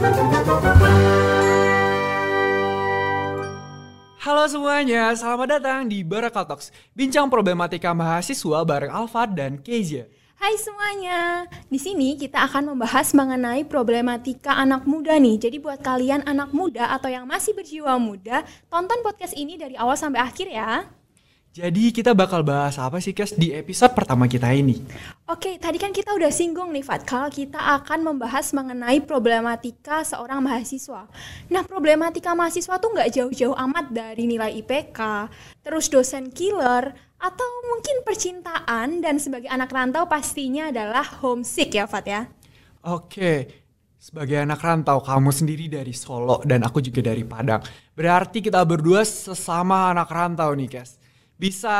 Halo semuanya, selamat datang di Barakal Talks, bincang problematika mahasiswa bareng Alfat dan Kezia. Hai semuanya, di sini kita akan membahas mengenai problematika anak muda nih. Jadi buat kalian anak muda atau yang masih berjiwa muda, tonton podcast ini dari awal sampai akhir ya. Jadi kita bakal bahas apa sih Kes di episode pertama kita ini? Oke, tadi kan kita udah singgung nih Fat, kalau kita akan membahas mengenai problematika seorang mahasiswa. Nah, problematika mahasiswa tuh nggak jauh-jauh amat dari nilai IPK, terus dosen killer, atau mungkin percintaan dan sebagai anak rantau pastinya adalah homesick ya Fat ya. Oke, sebagai anak rantau kamu sendiri dari Solo dan aku juga dari Padang. Berarti kita berdua sesama anak rantau nih Kes. Bisa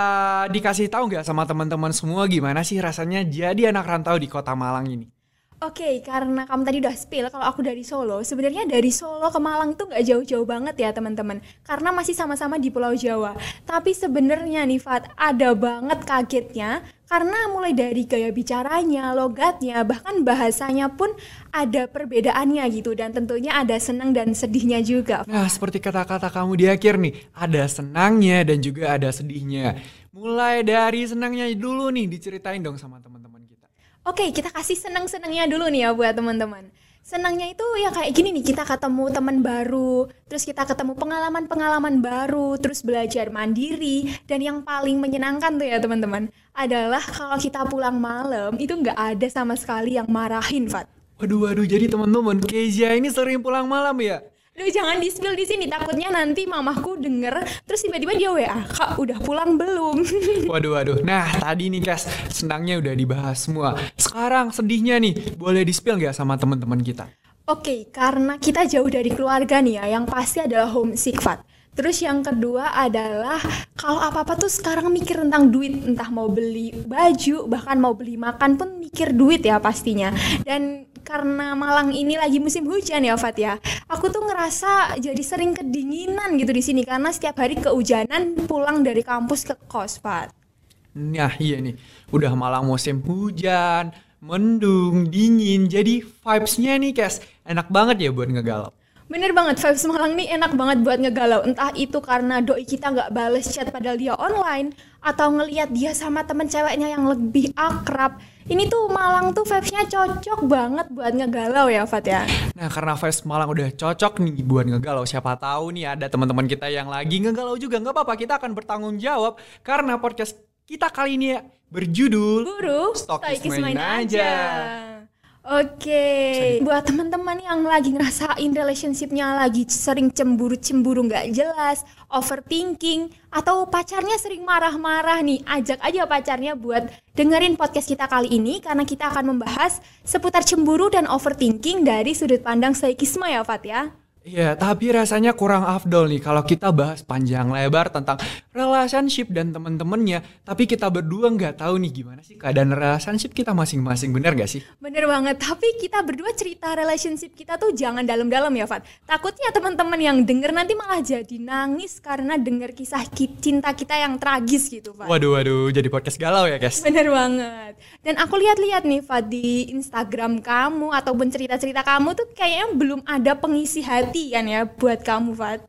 dikasih tahu nggak sama teman-teman semua gimana sih rasanya jadi anak rantau di kota Malang ini? Oke, karena kamu tadi udah spill kalau aku dari Solo, sebenarnya dari Solo ke Malang tuh nggak jauh-jauh banget ya teman-teman, karena masih sama-sama di Pulau Jawa. Tapi sebenarnya nih Fat, ada banget kagetnya karena mulai dari gaya bicaranya, logatnya, bahkan bahasanya pun ada perbedaannya gitu dan tentunya ada senang dan sedihnya juga. Nah, seperti kata-kata kamu di akhir nih, ada senangnya dan juga ada sedihnya. Mulai dari senangnya dulu nih diceritain dong sama teman-teman. Oke, kita kasih senang-senangnya dulu nih ya buat teman-teman. Senangnya itu ya kayak gini nih, kita ketemu teman baru, terus kita ketemu pengalaman-pengalaman baru, terus belajar mandiri, dan yang paling menyenangkan tuh ya teman-teman, adalah kalau kita pulang malam, itu nggak ada sama sekali yang marahin, Fat. Waduh, waduh, jadi teman-teman, Kezia ini sering pulang malam ya? Duh jangan di spill di sini. Takutnya nanti mamahku denger terus tiba-tiba dia WA kak udah pulang belum? Waduh waduh. Nah tadi nih guys senangnya udah dibahas semua. Sekarang sedihnya nih boleh di spill nggak sama teman-teman kita? Oke, okay, karena kita jauh dari keluarga nih ya, yang pasti adalah homesick, Fat. Terus yang kedua adalah kalau apa-apa tuh sekarang mikir tentang duit, entah mau beli baju, bahkan mau beli makan pun mikir duit ya pastinya. Dan karena Malang ini lagi musim hujan ya Fat ya. Aku tuh ngerasa jadi sering kedinginan gitu di sini karena setiap hari kehujanan pulang dari kampus ke kos Fat. Nah iya nih, udah Malang musim hujan, mendung, dingin, jadi vibesnya nih Kes, enak banget ya buat ngegalau. Bener banget, vibes Malang nih enak banget buat ngegalau. Entah itu karena doi kita nggak bales chat padahal dia online, atau ngeliat dia sama temen ceweknya yang lebih akrab. Ini tuh Malang tuh vibesnya cocok banget buat ngegalau ya Fat ya. Nah karena vibes Malang udah cocok nih buat ngegalau, siapa tahu nih ada teman-teman kita yang lagi ngegalau juga nggak apa-apa kita akan bertanggung jawab karena podcast kita kali ini ya berjudul Guru Stokis main, main aja. aja. Oke, okay. buat teman-teman yang lagi ngerasain relationshipnya lagi sering cemburu-cemburu nggak jelas, overthinking, atau pacarnya sering marah-marah nih, ajak aja pacarnya buat dengerin podcast kita kali ini karena kita akan membahas seputar cemburu dan overthinking dari sudut pandang psikisme ya Fat ya. Iya, tapi rasanya kurang afdol nih kalau kita bahas panjang lebar tentang relationship dan temen-temennya, tapi kita berdua nggak tahu nih gimana sih keadaan relationship kita masing-masing, bener gak sih? Bener banget, tapi kita berdua cerita relationship kita tuh jangan dalam-dalam ya, Fat. Takutnya teman-teman yang denger nanti malah jadi nangis karena denger kisah cinta kita yang tragis gitu, Fat. Waduh, waduh, jadi podcast galau ya, guys? Bener banget. Dan aku lihat-lihat nih, Fat, di Instagram kamu ataupun cerita-cerita kamu tuh kayaknya belum ada pengisi hati kan ya buat kamu Fat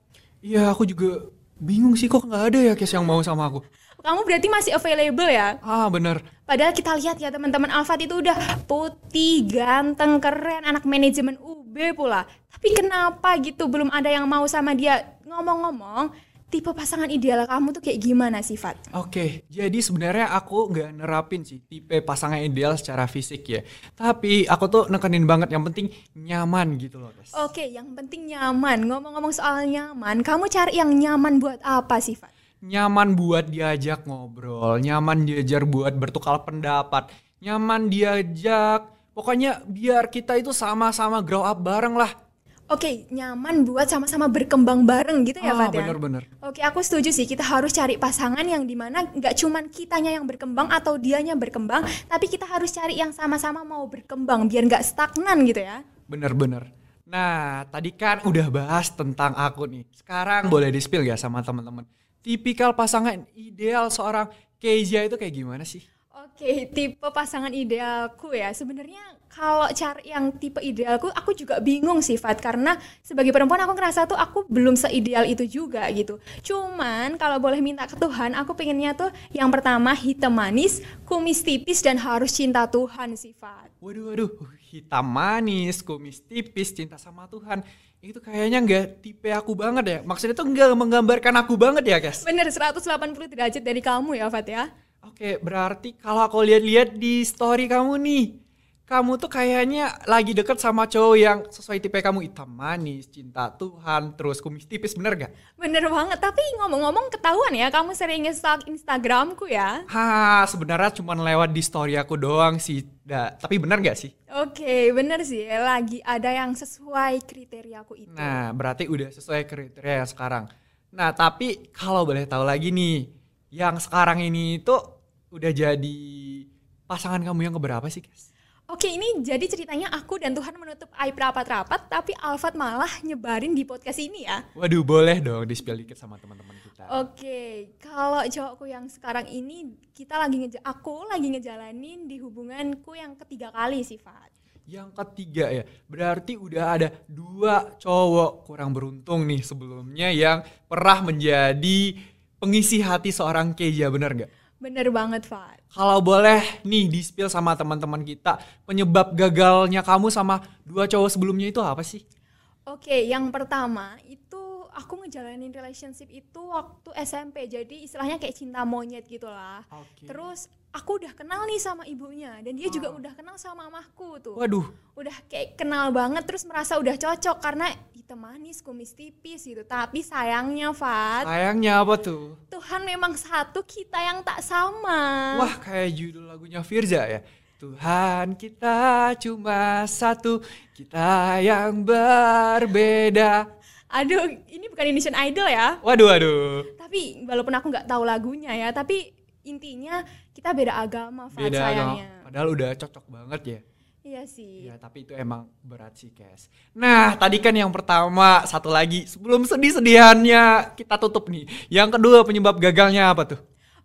Iya aku juga bingung sih kok nggak ada ya Kes yang mau sama aku kamu berarti masih available ya? Ah bener. Padahal kita lihat ya teman-teman Alfat itu udah putih, ganteng, keren, anak manajemen UB pula. Tapi kenapa gitu belum ada yang mau sama dia? Ngomong-ngomong, tipe pasangan ideal kamu tuh kayak gimana sih, Fat? Oke, okay, jadi sebenarnya aku nggak nerapin sih tipe pasangan ideal secara fisik ya. Tapi aku tuh nekenin banget yang penting nyaman gitu loh, guys. Oke, okay, yang penting nyaman. Ngomong-ngomong soal nyaman, kamu cari yang nyaman buat apa sih, Fat? Nyaman buat diajak ngobrol, nyaman diajar buat bertukar pendapat, nyaman diajak pokoknya biar kita itu sama-sama grow up bareng lah Oke, okay, nyaman buat sama-sama berkembang bareng gitu ya, ah, Fat ya? bener-bener. Oke, okay, aku setuju sih. Kita harus cari pasangan yang di mana nggak cuman kitanya yang berkembang atau dianya berkembang, tapi kita harus cari yang sama-sama mau berkembang biar nggak stagnan gitu ya. Bener-bener. Nah, tadi kan udah bahas tentang aku nih. Sekarang boleh di-spill ya sama teman-teman. Tipikal pasangan ideal seorang Kezia itu kayak gimana sih? Oke, tipe pasangan idealku ya. Sebenarnya kalau cari yang tipe idealku, aku juga bingung sifat karena sebagai perempuan aku ngerasa tuh aku belum seideal itu juga gitu. Cuman kalau boleh minta ke Tuhan, aku pengennya tuh yang pertama hitam manis, kumis tipis dan harus cinta Tuhan sifat. Waduh, waduh, hitam manis, kumis tipis, cinta sama Tuhan. Itu kayaknya nggak tipe aku banget ya. Maksudnya tuh nggak menggambarkan aku banget ya, guys. Bener 180 derajat dari kamu ya, Fat ya. Oke, berarti kalau aku lihat-lihat di story kamu nih, kamu tuh kayaknya lagi deket sama cowok yang sesuai tipe kamu hitam manis, cinta Tuhan, terus kumis tipis, bener gak? Bener banget, tapi ngomong-ngomong ketahuan ya, kamu sering nge-stalk Instagramku ya? Ha, sebenarnya cuma lewat di story aku doang sih, da, tapi bener gak sih? Oke, bener sih, lagi ada yang sesuai kriteriaku itu. Nah, berarti udah sesuai kriteria yang sekarang. Nah, tapi kalau boleh tahu lagi nih, yang sekarang ini tuh udah jadi pasangan kamu yang keberapa sih, guys? Oke, ini jadi ceritanya aku dan Tuhan menutup aib rapat-rapat, tapi Alfat malah nyebarin di podcast ini ya. Waduh, boleh dong di-spill dikit sama teman-teman kita. Oke, kalau cowokku yang sekarang ini kita lagi ngeja aku lagi ngejalanin di hubunganku yang ketiga kali sifat. Yang ketiga ya, berarti udah ada dua cowok kurang beruntung nih sebelumnya yang pernah menjadi pengisi hati seorang Keja, bener nggak? Bener banget, Fat. Kalau boleh nih di-spill sama teman-teman kita, penyebab gagalnya kamu sama dua cowok sebelumnya itu apa sih? Oke, yang pertama itu aku ngejalanin relationship itu waktu SMP. Jadi istilahnya kayak cinta monyet gitu lah. Oke. Terus aku udah kenal nih sama ibunya dan dia juga Ah. udah kenal sama mamahku tuh. Waduh, Udah kayak kenal banget terus merasa udah cocok karena hitam manis, kumis tipis gitu. Tapi sayangnya, Fat, sayangnya apa tuh? Tuhan memang satu kita yang tak sama. Wah, kayak judul lagunya Firza ya. Tuhan kita cuma satu, kita yang berbeda. Aduh, ini bukan Indonesian Idol ya. Waduh, waduh. Tapi walaupun aku nggak tahu lagunya ya, tapi intinya kita beda agama, Fat, Beda agama. sayangnya. Padahal udah cocok banget ya. Iya sih. Ya, tapi itu emang berat sih, Kes. Nah, tadi kan yang pertama, satu lagi. Sebelum sedih-sedihannya kita tutup nih. Yang kedua penyebab gagalnya apa tuh?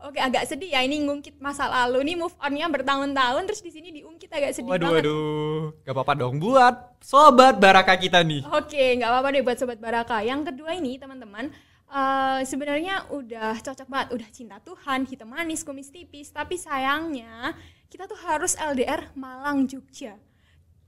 Oke, agak sedih ya ini ngungkit masa lalu nih move on-nya bertahun-tahun terus di sini diungkit agak sedih waduh, banget. waduh. Gak apa-apa dong buat sobat Baraka kita nih. Oke, nggak apa-apa deh buat sobat Baraka. Yang kedua ini teman-teman eh, sebenarnya udah cocok banget, udah cinta Tuhan, hitam manis, kumis tipis. Tapi sayangnya kita tuh harus LDR Malang Jogja.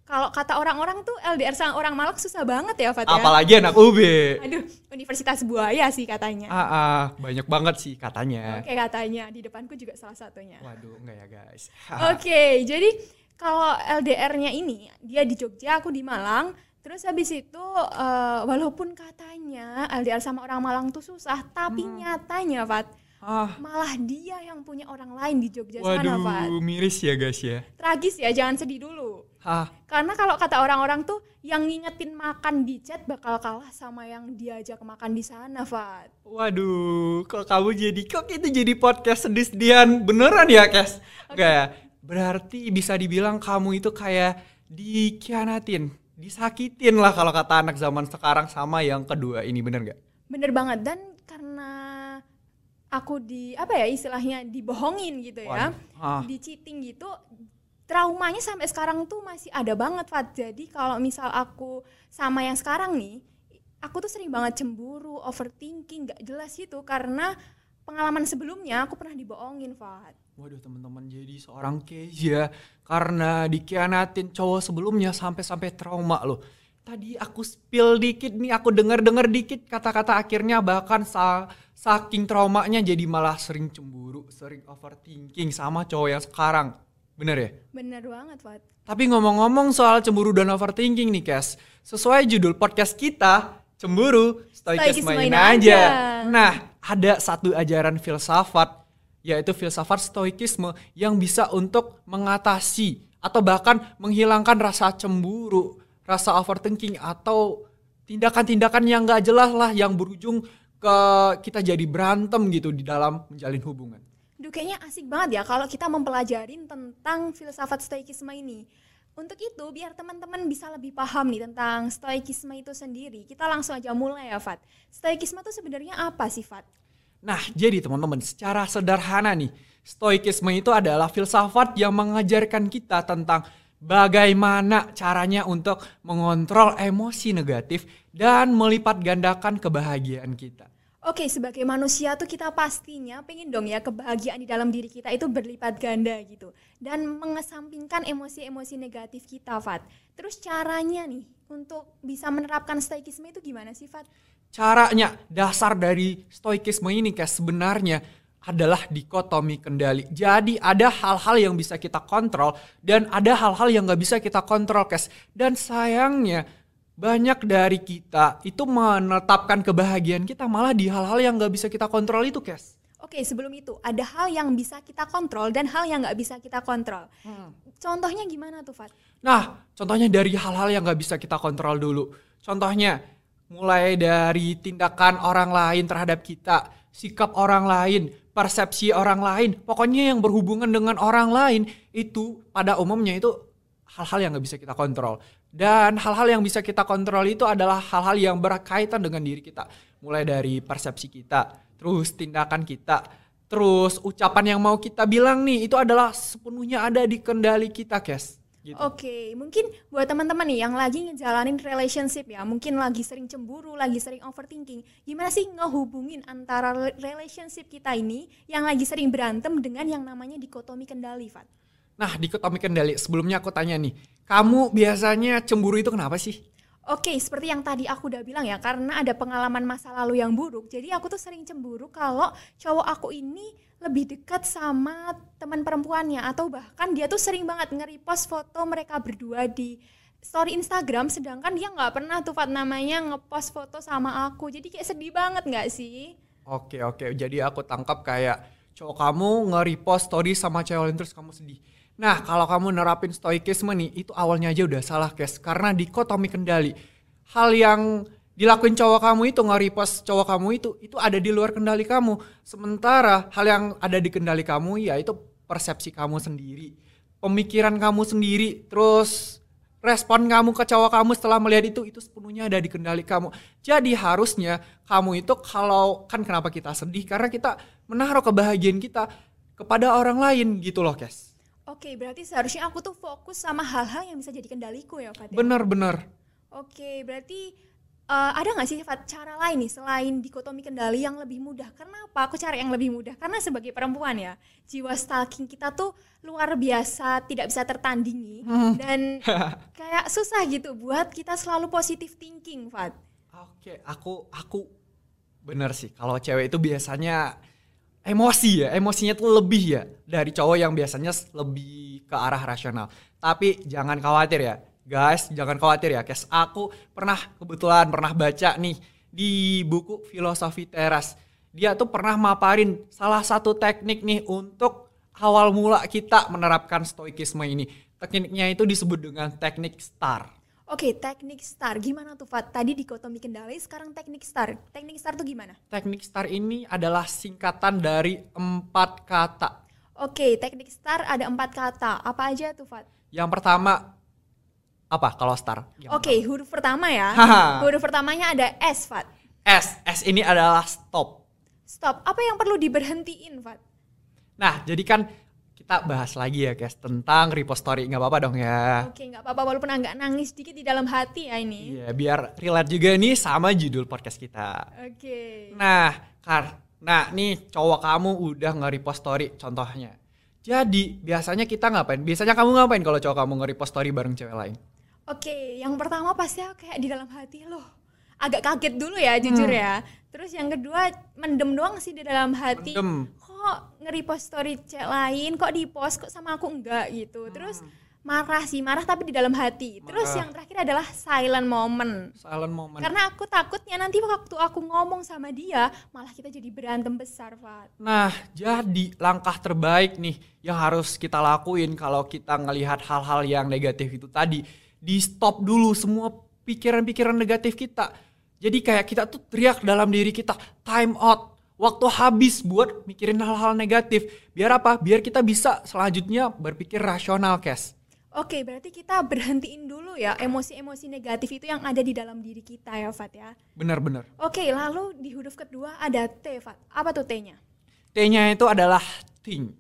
Kalau kata orang-orang tuh LDR sama orang Malang susah banget ya, Fat ya. Apalagi anak UB. Aduh, Universitas Buaya sih katanya. Ah, ah, banyak banget sih katanya. Oke katanya di depanku juga salah satunya. Waduh, enggak ya guys. Oke, jadi kalau LDR-nya ini dia di Jogja, aku di Malang. Terus habis itu eh, walaupun katanya LDR sama orang Malang tuh susah, tapi nyatanya Fat Ah, malah dia yang punya orang lain di Jogja sana Fat. waduh, miris ya guys ya. Tragis ya, jangan sedih dulu. Ah, Karena kalau kata orang-orang tuh yang ngingetin makan di chat bakal kalah sama yang diajak makan di sana, Fat. waduh, kok kamu jadi kok itu jadi podcast sedih-sedihan beneran ya, Kes? Enggak ya? Berarti bisa dibilang kamu itu kayak dikhianatin, disakitin lah kalau kata anak zaman sekarang sama yang kedua ini bener nggak? Bener banget dan karena aku di apa ya istilahnya dibohongin gitu ya. Ah. di cheating gitu traumanya sampai sekarang tuh masih ada banget Fat jadi kalau misal aku sama yang sekarang nih aku tuh sering banget cemburu overthinking gak jelas gitu karena pengalaman sebelumnya aku pernah dibohongin Fat Waduh teman-teman jadi seorang Kezia karena dikhianatin cowok sebelumnya sampai-sampai trauma loh. Tadi aku spill dikit nih, aku dengar-dengar dikit kata-kata akhirnya bahkan sa- saking traumanya jadi malah sering cemburu, sering overthinking sama cowok yang sekarang. Bener ya? bener banget Fat Tapi ngomong-ngomong soal cemburu dan overthinking nih, Kes. Sesuai judul podcast kita, cemburu, Stoikis main, main aja. aja. Nah, ada satu ajaran filsafat, yaitu filsafat stoikisme yang bisa untuk mengatasi atau bahkan menghilangkan rasa cemburu, rasa overthinking atau tindakan-tindakan yang gak jelas lah yang berujung ke kita jadi berantem gitu di dalam menjalin hubungan. Duh kayaknya asik banget ya kalau kita mempelajarin tentang filsafat stoikisme ini. Untuk itu biar teman-teman bisa lebih paham nih tentang stoikisme itu sendiri. Kita langsung aja mulai ya Fat. Stoikisme itu sebenarnya apa sih Fat? Nah, jadi teman-teman, secara sederhana nih, stoikisme itu adalah filsafat yang mengajarkan kita tentang bagaimana caranya untuk mengontrol emosi negatif dan melipat gandakan kebahagiaan kita. Oke, sebagai manusia tuh kita pastinya pengen dong ya kebahagiaan di dalam diri kita itu berlipat ganda gitu. Dan mengesampingkan emosi-emosi negatif kita, Fat. Terus caranya nih untuk bisa menerapkan stoikisme itu gimana sih, Fat? Caranya, dasar dari stoikisme ini kayak sebenarnya adalah dikotomi kendali. Jadi ada hal-hal yang bisa kita kontrol dan ada hal-hal yang nggak bisa kita kontrol, Kes. Dan sayangnya banyak dari kita itu menetapkan kebahagiaan kita malah di hal-hal yang nggak bisa kita kontrol itu, Kes. Oke, sebelum itu ada hal yang bisa kita kontrol dan hal yang nggak bisa kita kontrol. Hmm. Contohnya gimana tuh, Fat? Nah, contohnya dari hal-hal yang nggak bisa kita kontrol dulu. Contohnya, mulai dari tindakan orang lain terhadap kita, sikap orang lain, persepsi orang lain, pokoknya yang berhubungan dengan orang lain itu pada umumnya itu hal-hal yang nggak bisa kita kontrol. Dan hal-hal yang bisa kita kontrol itu adalah hal-hal yang berkaitan dengan diri kita. Mulai dari persepsi kita, terus tindakan kita, terus ucapan yang mau kita bilang nih, itu adalah sepenuhnya ada di kendali kita, Kes. Gitu. Oke, okay. mungkin buat teman-teman nih yang lagi ngejalanin relationship ya, mungkin lagi sering cemburu, lagi sering overthinking, gimana sih ngehubungin antara relationship kita ini yang lagi sering berantem dengan yang namanya dikotomi kendali, Fat? Nah, dikotomi kendali. Sebelumnya aku tanya nih, kamu biasanya cemburu itu kenapa sih? Oke, seperti yang tadi aku udah bilang ya, karena ada pengalaman masa lalu yang buruk. Jadi aku tuh sering cemburu kalau cowok aku ini lebih dekat sama teman perempuannya atau bahkan dia tuh sering banget nge-repost foto mereka berdua di story Instagram sedangkan dia nggak pernah tuh Fat namanya ngepost foto sama aku. Jadi kayak sedih banget nggak sih? Oke, oke. Jadi aku tangkap kayak cowok kamu nge-repost story sama cewek lain terus kamu sedih. Nah, kalau kamu nerapin stoikisme nih, itu awalnya aja udah salah, guys. Karena dikotomi kendali. Hal yang dilakuin cowok kamu itu, nge-repost cowok kamu itu, itu ada di luar kendali kamu. Sementara hal yang ada di kendali kamu, ya itu persepsi kamu sendiri. Pemikiran kamu sendiri, terus respon kamu ke cowok kamu setelah melihat itu, itu sepenuhnya ada di kendali kamu. Jadi harusnya kamu itu kalau, kan kenapa kita sedih? Karena kita menaruh kebahagiaan kita kepada orang lain gitu loh, guys. Oke, berarti seharusnya aku tuh fokus sama hal-hal yang bisa jadi kendaliku ya, Fat. Bener-bener. Oke, berarti uh, ada nggak sih Fat, cara lain nih selain dikotomi kendali yang lebih mudah? Karena apa aku cari yang lebih mudah? Karena sebagai perempuan ya, jiwa stalking kita tuh luar biasa, tidak bisa tertandingi hmm. dan kayak susah gitu buat kita selalu positif thinking, Fat. Oke, aku aku bener sih. Kalau cewek itu biasanya emosi ya, emosinya tuh lebih ya dari cowok yang biasanya lebih ke arah rasional. Tapi jangan khawatir ya, guys, jangan khawatir ya, guys. Aku pernah kebetulan pernah baca nih di buku filosofi teras. Dia tuh pernah maparin salah satu teknik nih untuk awal mula kita menerapkan stoikisme ini. Tekniknya itu disebut dengan teknik STAR. Oke, teknik STAR. Gimana tuh Fat? Tadi dikotomi kendali, sekarang teknik STAR. Teknik STAR tuh gimana? Teknik STAR ini adalah singkatan dari empat kata. Oke, teknik STAR ada empat kata. Apa aja tuh Fat? Yang pertama, apa kalau STAR? Oke, huruf pertama ya. huruf pertamanya ada S, Fat. S. S ini adalah stop. Stop. Apa yang perlu diberhentiin, Fat? Nah, jadi kan kita bahas lagi ya guys tentang repository nggak apa-apa dong ya. Oke nggak apa-apa walaupun agak nangis sedikit di dalam hati ya ini. Iya biar relate juga nih sama judul podcast kita. Oke. Nah Kar, nah nih cowok kamu udah nge-repost story contohnya. Jadi biasanya kita ngapain? Biasanya kamu ngapain kalau cowok kamu nge-repost story bareng cewek lain? Oke, yang pertama pasti aku kayak di dalam hati loh. Agak kaget dulu ya jujur hmm. ya. Terus yang kedua mendem doang sih di dalam hati. Mendem kok nge-repost story cek lain kok di post kok sama aku enggak gitu. Terus marah sih marah tapi di dalam hati. Terus yang terakhir adalah silent moment. Silent moment. Karena aku takutnya nanti waktu aku ngomong sama dia malah kita jadi berantem besar Fat. Nah jadi langkah terbaik nih yang harus kita lakuin kalau kita ngelihat hal-hal yang negatif itu tadi di stop dulu semua pikiran-pikiran negatif kita. Jadi kayak kita tuh teriak dalam diri kita time out waktu habis buat mikirin hal-hal negatif. Biar apa? Biar kita bisa selanjutnya berpikir rasional, Kes. Oke, berarti kita berhentiin dulu ya emosi-emosi negatif itu yang ada di dalam diri kita ya, Fat ya. Benar-benar. Oke, lalu di huruf kedua ada T, Fat. Apa tuh T-nya? T-nya itu adalah think.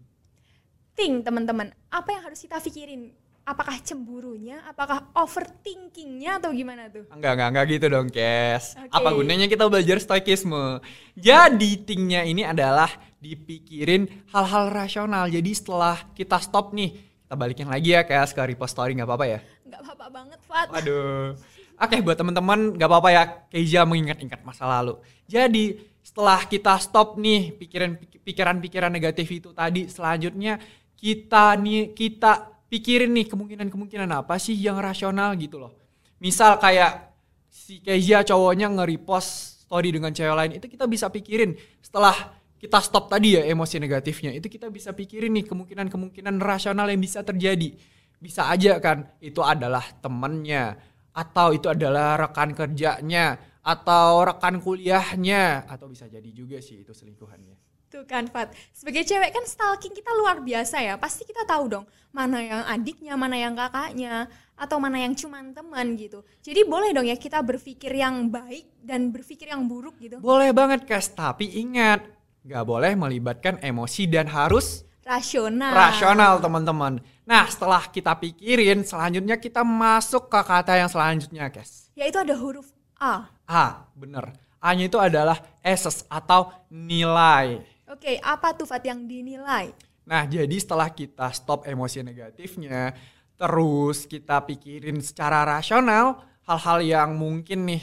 Think, teman-teman. Apa yang harus kita pikirin? Apakah cemburunya, apakah overthinkingnya atau gimana tuh? Enggak, enggak, enggak gitu dong, Kes. Oke. Apa gunanya kita belajar stoikisme? Jadi, thinknya ini adalah dipikirin hal-hal rasional. Jadi setelah kita stop nih, kita balikin lagi ya, Kes, ke repost story, nggak apa-apa ya? Nggak apa-apa banget, Fat. Waduh. Oke, buat teman-teman nggak apa-apa ya, Keija mengingat-ingat masa lalu. Jadi, setelah kita stop nih pikiran pikiran-pikiran negatif itu tadi, selanjutnya kita nih kita pikirin nih kemungkinan-kemungkinan apa sih yang rasional gitu loh. Misal kayak si Keija cowoknya nge-repost story dengan cewek lain, itu kita bisa pikirin setelah kita stop tadi ya emosi negatifnya, itu kita bisa pikirin nih kemungkinan-kemungkinan rasional yang bisa terjadi. Bisa aja kan itu adalah temennya, atau itu adalah rekan kerjanya, atau rekan kuliahnya, atau bisa jadi juga sih itu selingkuhannya. Tuh kan, Fat. Sebagai cewek kan stalking kita luar biasa ya. Pasti kita tahu dong mana yang adiknya, mana yang kakaknya, atau mana yang cuman teman gitu. Jadi boleh dong ya kita berpikir yang baik dan berpikir yang buruk gitu. Boleh banget, Kes, tapi ingat, nggak boleh melibatkan emosi dan harus Rasional. rasional teman-teman. Nah setelah kita pikirin, selanjutnya kita masuk ke kata yang selanjutnya, Kes. Yaitu ada huruf A. A, bener. A-nya itu adalah essence atau nilai. Oke, apa tuh Fat yang dinilai? Nah, jadi setelah kita stop emosi negatifnya, terus kita pikirin secara rasional hal-hal yang mungkin nih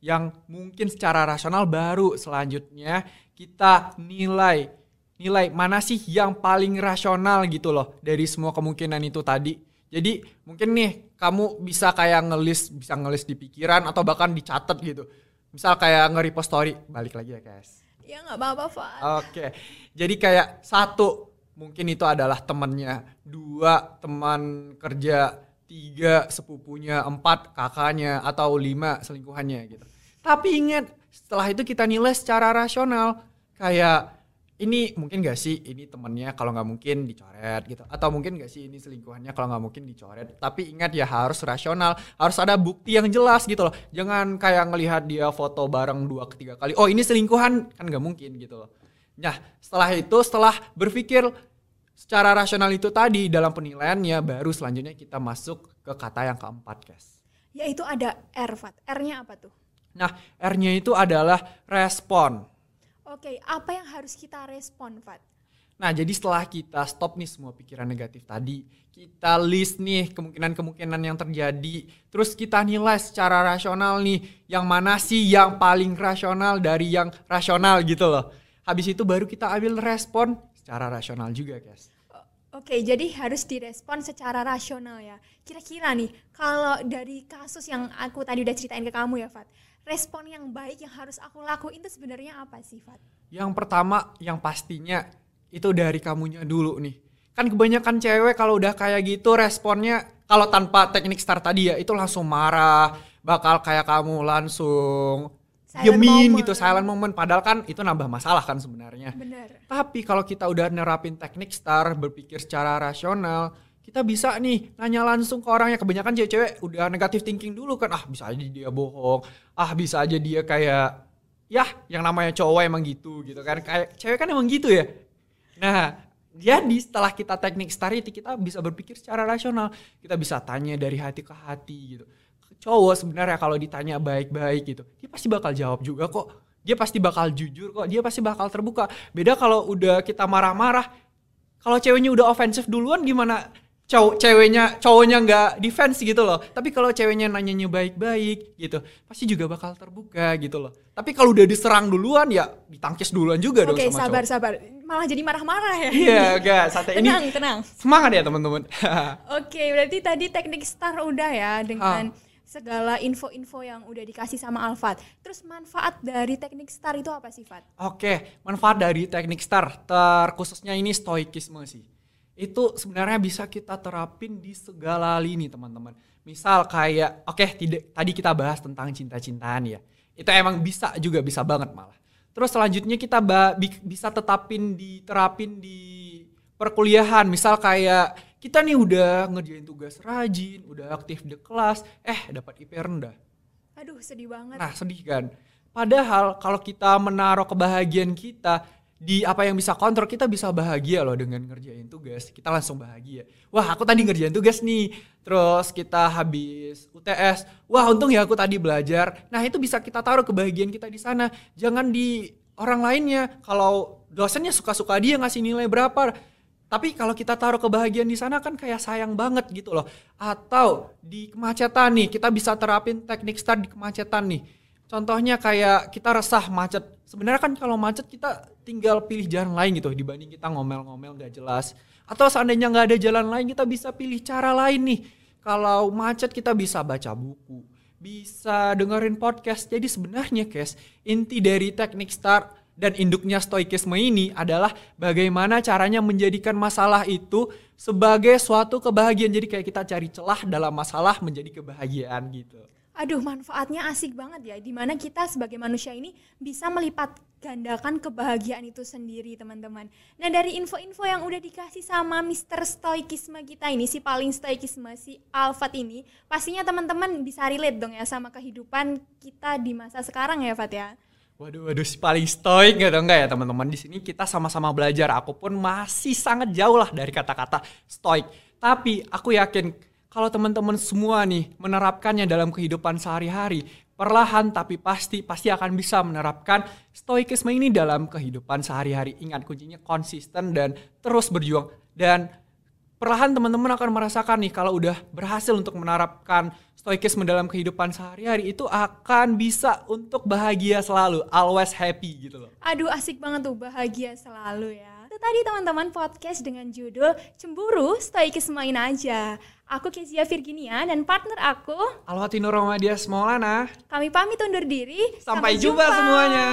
yang mungkin secara rasional baru selanjutnya kita nilai nilai mana sih yang paling rasional gitu loh dari semua kemungkinan itu tadi. Jadi mungkin nih kamu bisa kayak ngelis bisa ngelis di pikiran atau bahkan dicatat gitu. Misal kayak nge-repost story, balik lagi ya guys. Ya nggak apa-apa Fat. Oke, jadi kayak satu mungkin itu adalah temannya, dua teman kerja, tiga sepupunya, empat kakaknya. Atau lima selingkuhannya gitu. Tapi ingat setelah itu kita nilai secara rasional. Kayak ini mungkin gak sih ini temennya kalau nggak mungkin dicoret gitu? Atau mungkin gak sih ini selingkuhannya kalau nggak mungkin dicoret? Tapi ingat ya harus rasional. Harus ada bukti yang jelas gitu loh. Jangan kayak ngelihat dia foto bareng dua ketiga kali oh ini selingkuhan. Kan nggak mungkin gitu loh. Nah setelah itu setelah berpikir secara rasional itu tadi dalam penilaiannya baru selanjutnya kita masuk ke kata yang keempat guys. Yaitu ada R Fat. R-nya apa tuh? nah R-nya itu adalah respon Oke, apa yang harus kita respon Fat? Nah, jadi setelah kita stop nih semua pikiran negatif tadi, kita list nih kemungkinan-kemungkinan yang terjadi, terus kita nilai secara rasional nih, yang mana sih yang paling rasional dari yang rasional gitu loh. Habis itu baru kita ambil respon secara rasional juga, guys. Oke, jadi harus direspon secara rasional ya. Kira-kira nih, kalau dari kasus yang aku tadi udah ceritain ke kamu ya, Fat, respon yang baik yang harus aku lakuin itu sebenarnya apa sih, Fat? Yang pertama, yang pastinya itu dari kamunya dulu nih. Kan kebanyakan cewek kalau udah kayak gitu responnya kalau tanpa teknik start tadi ya itu langsung marah, bakal kayak kamu langsung Silent diemin moment. gitu silent moment padahal kan itu nambah masalah kan sebenarnya. Bener. Tapi kalau kita udah nerapin teknik star, berpikir secara rasional, kita bisa nih nanya langsung ke orangnya. Kebanyakan cewek-cewek udah negatif thinking dulu kan, ah bisa aja dia bohong, ah bisa aja dia kayak, ya yang namanya cowok emang gitu gitu kan. Kayak cewek kan emang gitu ya. Nah, jadi setelah kita teknik star itu kita bisa berpikir secara rasional. Kita bisa tanya dari hati ke hati gitu. Cowok sebenarnya kalau ditanya baik-baik gitu, dia pasti bakal jawab juga kok. Dia pasti bakal jujur kok, dia pasti bakal terbuka. Beda kalau udah kita marah-marah, kalau ceweknya udah ofensif duluan gimana cowok ceweknya cowoknya nggak defense gitu loh tapi kalau ceweknya nanyanya baik-baik gitu pasti juga bakal terbuka gitu loh tapi kalau udah diserang duluan ya ditangkis duluan juga dong Oke, sama sabar, cowok sabar. Malah jadi marah-marah ya. iya gak santai ini tenang, tenang. semangat ya teman-teman Oke, berarti tadi teknik star udah ya dengan segala info-info yang udah dikasih sama Alfat. Terus manfaat dari teknik star itu apa sih, Fat? Oke, manfaat dari teknik STAR, terkhususnya ini stoikisme sih. Itu sebenarnya bisa kita terapin di segala lini teman-teman. Misal kayak, oke tidak tadi kita bahas tentang cinta-cintaan ya. Itu emang bisa juga, bisa banget malah. Terus selanjutnya kita bisa tetapin diterapin di perkuliahan. Misal kayak kita nih udah ngerjain tugas rajin, udah aktif di kelas, eh dapat IP rendah. Aduh, sedih banget. Nah, sedih kan? Padahal kalau kita menaruh kebahagiaan kita di apa yang bisa kontrol kita bisa bahagia loh dengan ngerjain tugas. Kita langsung bahagia. Wah aku tadi ngerjain tugas nih. Terus kita habis UTS wah untung ya aku tadi belajar. Nah itu bisa kita taruh kebahagiaan kita di sana. Jangan di orang lainnya. Kalau dosennya suka-suka dia ngasih nilai berapa. Tapi kalau kita taruh kebahagiaan di sana kan kayak sayang banget gitu loh. Atau di kemacetan nih kita bisa terapin teknik start di kemacetan nih Contohnya kayak kita resah macet. Sebenarnya kan kalau macet kita tinggal pilih jalan lain gitu dibanding kita ngomel-ngomel gak jelas. Atau seandainya nggak ada jalan lain kita bisa pilih cara lain nih. Kalau macet kita bisa baca buku, bisa dengerin podcast. Jadi sebenarnya guys, inti dari teknik start dan induknya stoikisme ini adalah bagaimana caranya menjadikan masalah itu sebagai suatu kebahagiaan. Jadi kayak kita cari celah dalam masalah menjadi kebahagiaan gitu. Aduh, manfaatnya asik banget ya. Di mana kita sebagai manusia ini bisa melipat gandakan kebahagiaan itu sendiri, teman-teman. Nah, dari info-info yang udah dikasih sama Mr. Stoikisme kita ini, si paling stoikisme, si Alfat ini, pastinya teman-teman bisa relate dong ya sama kehidupan kita di masa sekarang ya, Fat ya. Waduh, waduh, si paling stoik gitu enggak ya teman-teman? Di sini kita sama-sama belajar. Aku pun masih sangat jauh lah dari kata-kata stoik. Tapi aku yakin kalau teman-teman semua nih menerapkannya dalam kehidupan sehari-hari, perlahan tapi pasti pasti akan bisa menerapkan stoikisme ini dalam kehidupan sehari-hari. Ingat kuncinya konsisten dan terus berjuang dan perlahan teman-teman akan merasakan nih kalau udah berhasil untuk menerapkan stoikisme dalam kehidupan sehari-hari itu akan bisa untuk bahagia selalu, always happy gitu loh. Aduh asik banget tuh bahagia selalu ya. Tadi teman-teman podcast dengan judul Cemburu Stoikis Main Aja. Aku Kezia Virginia dan partner aku Alwatino Romadias Maulana. Kami pamit undur diri. Sampai, Sampai jumpa semuanya.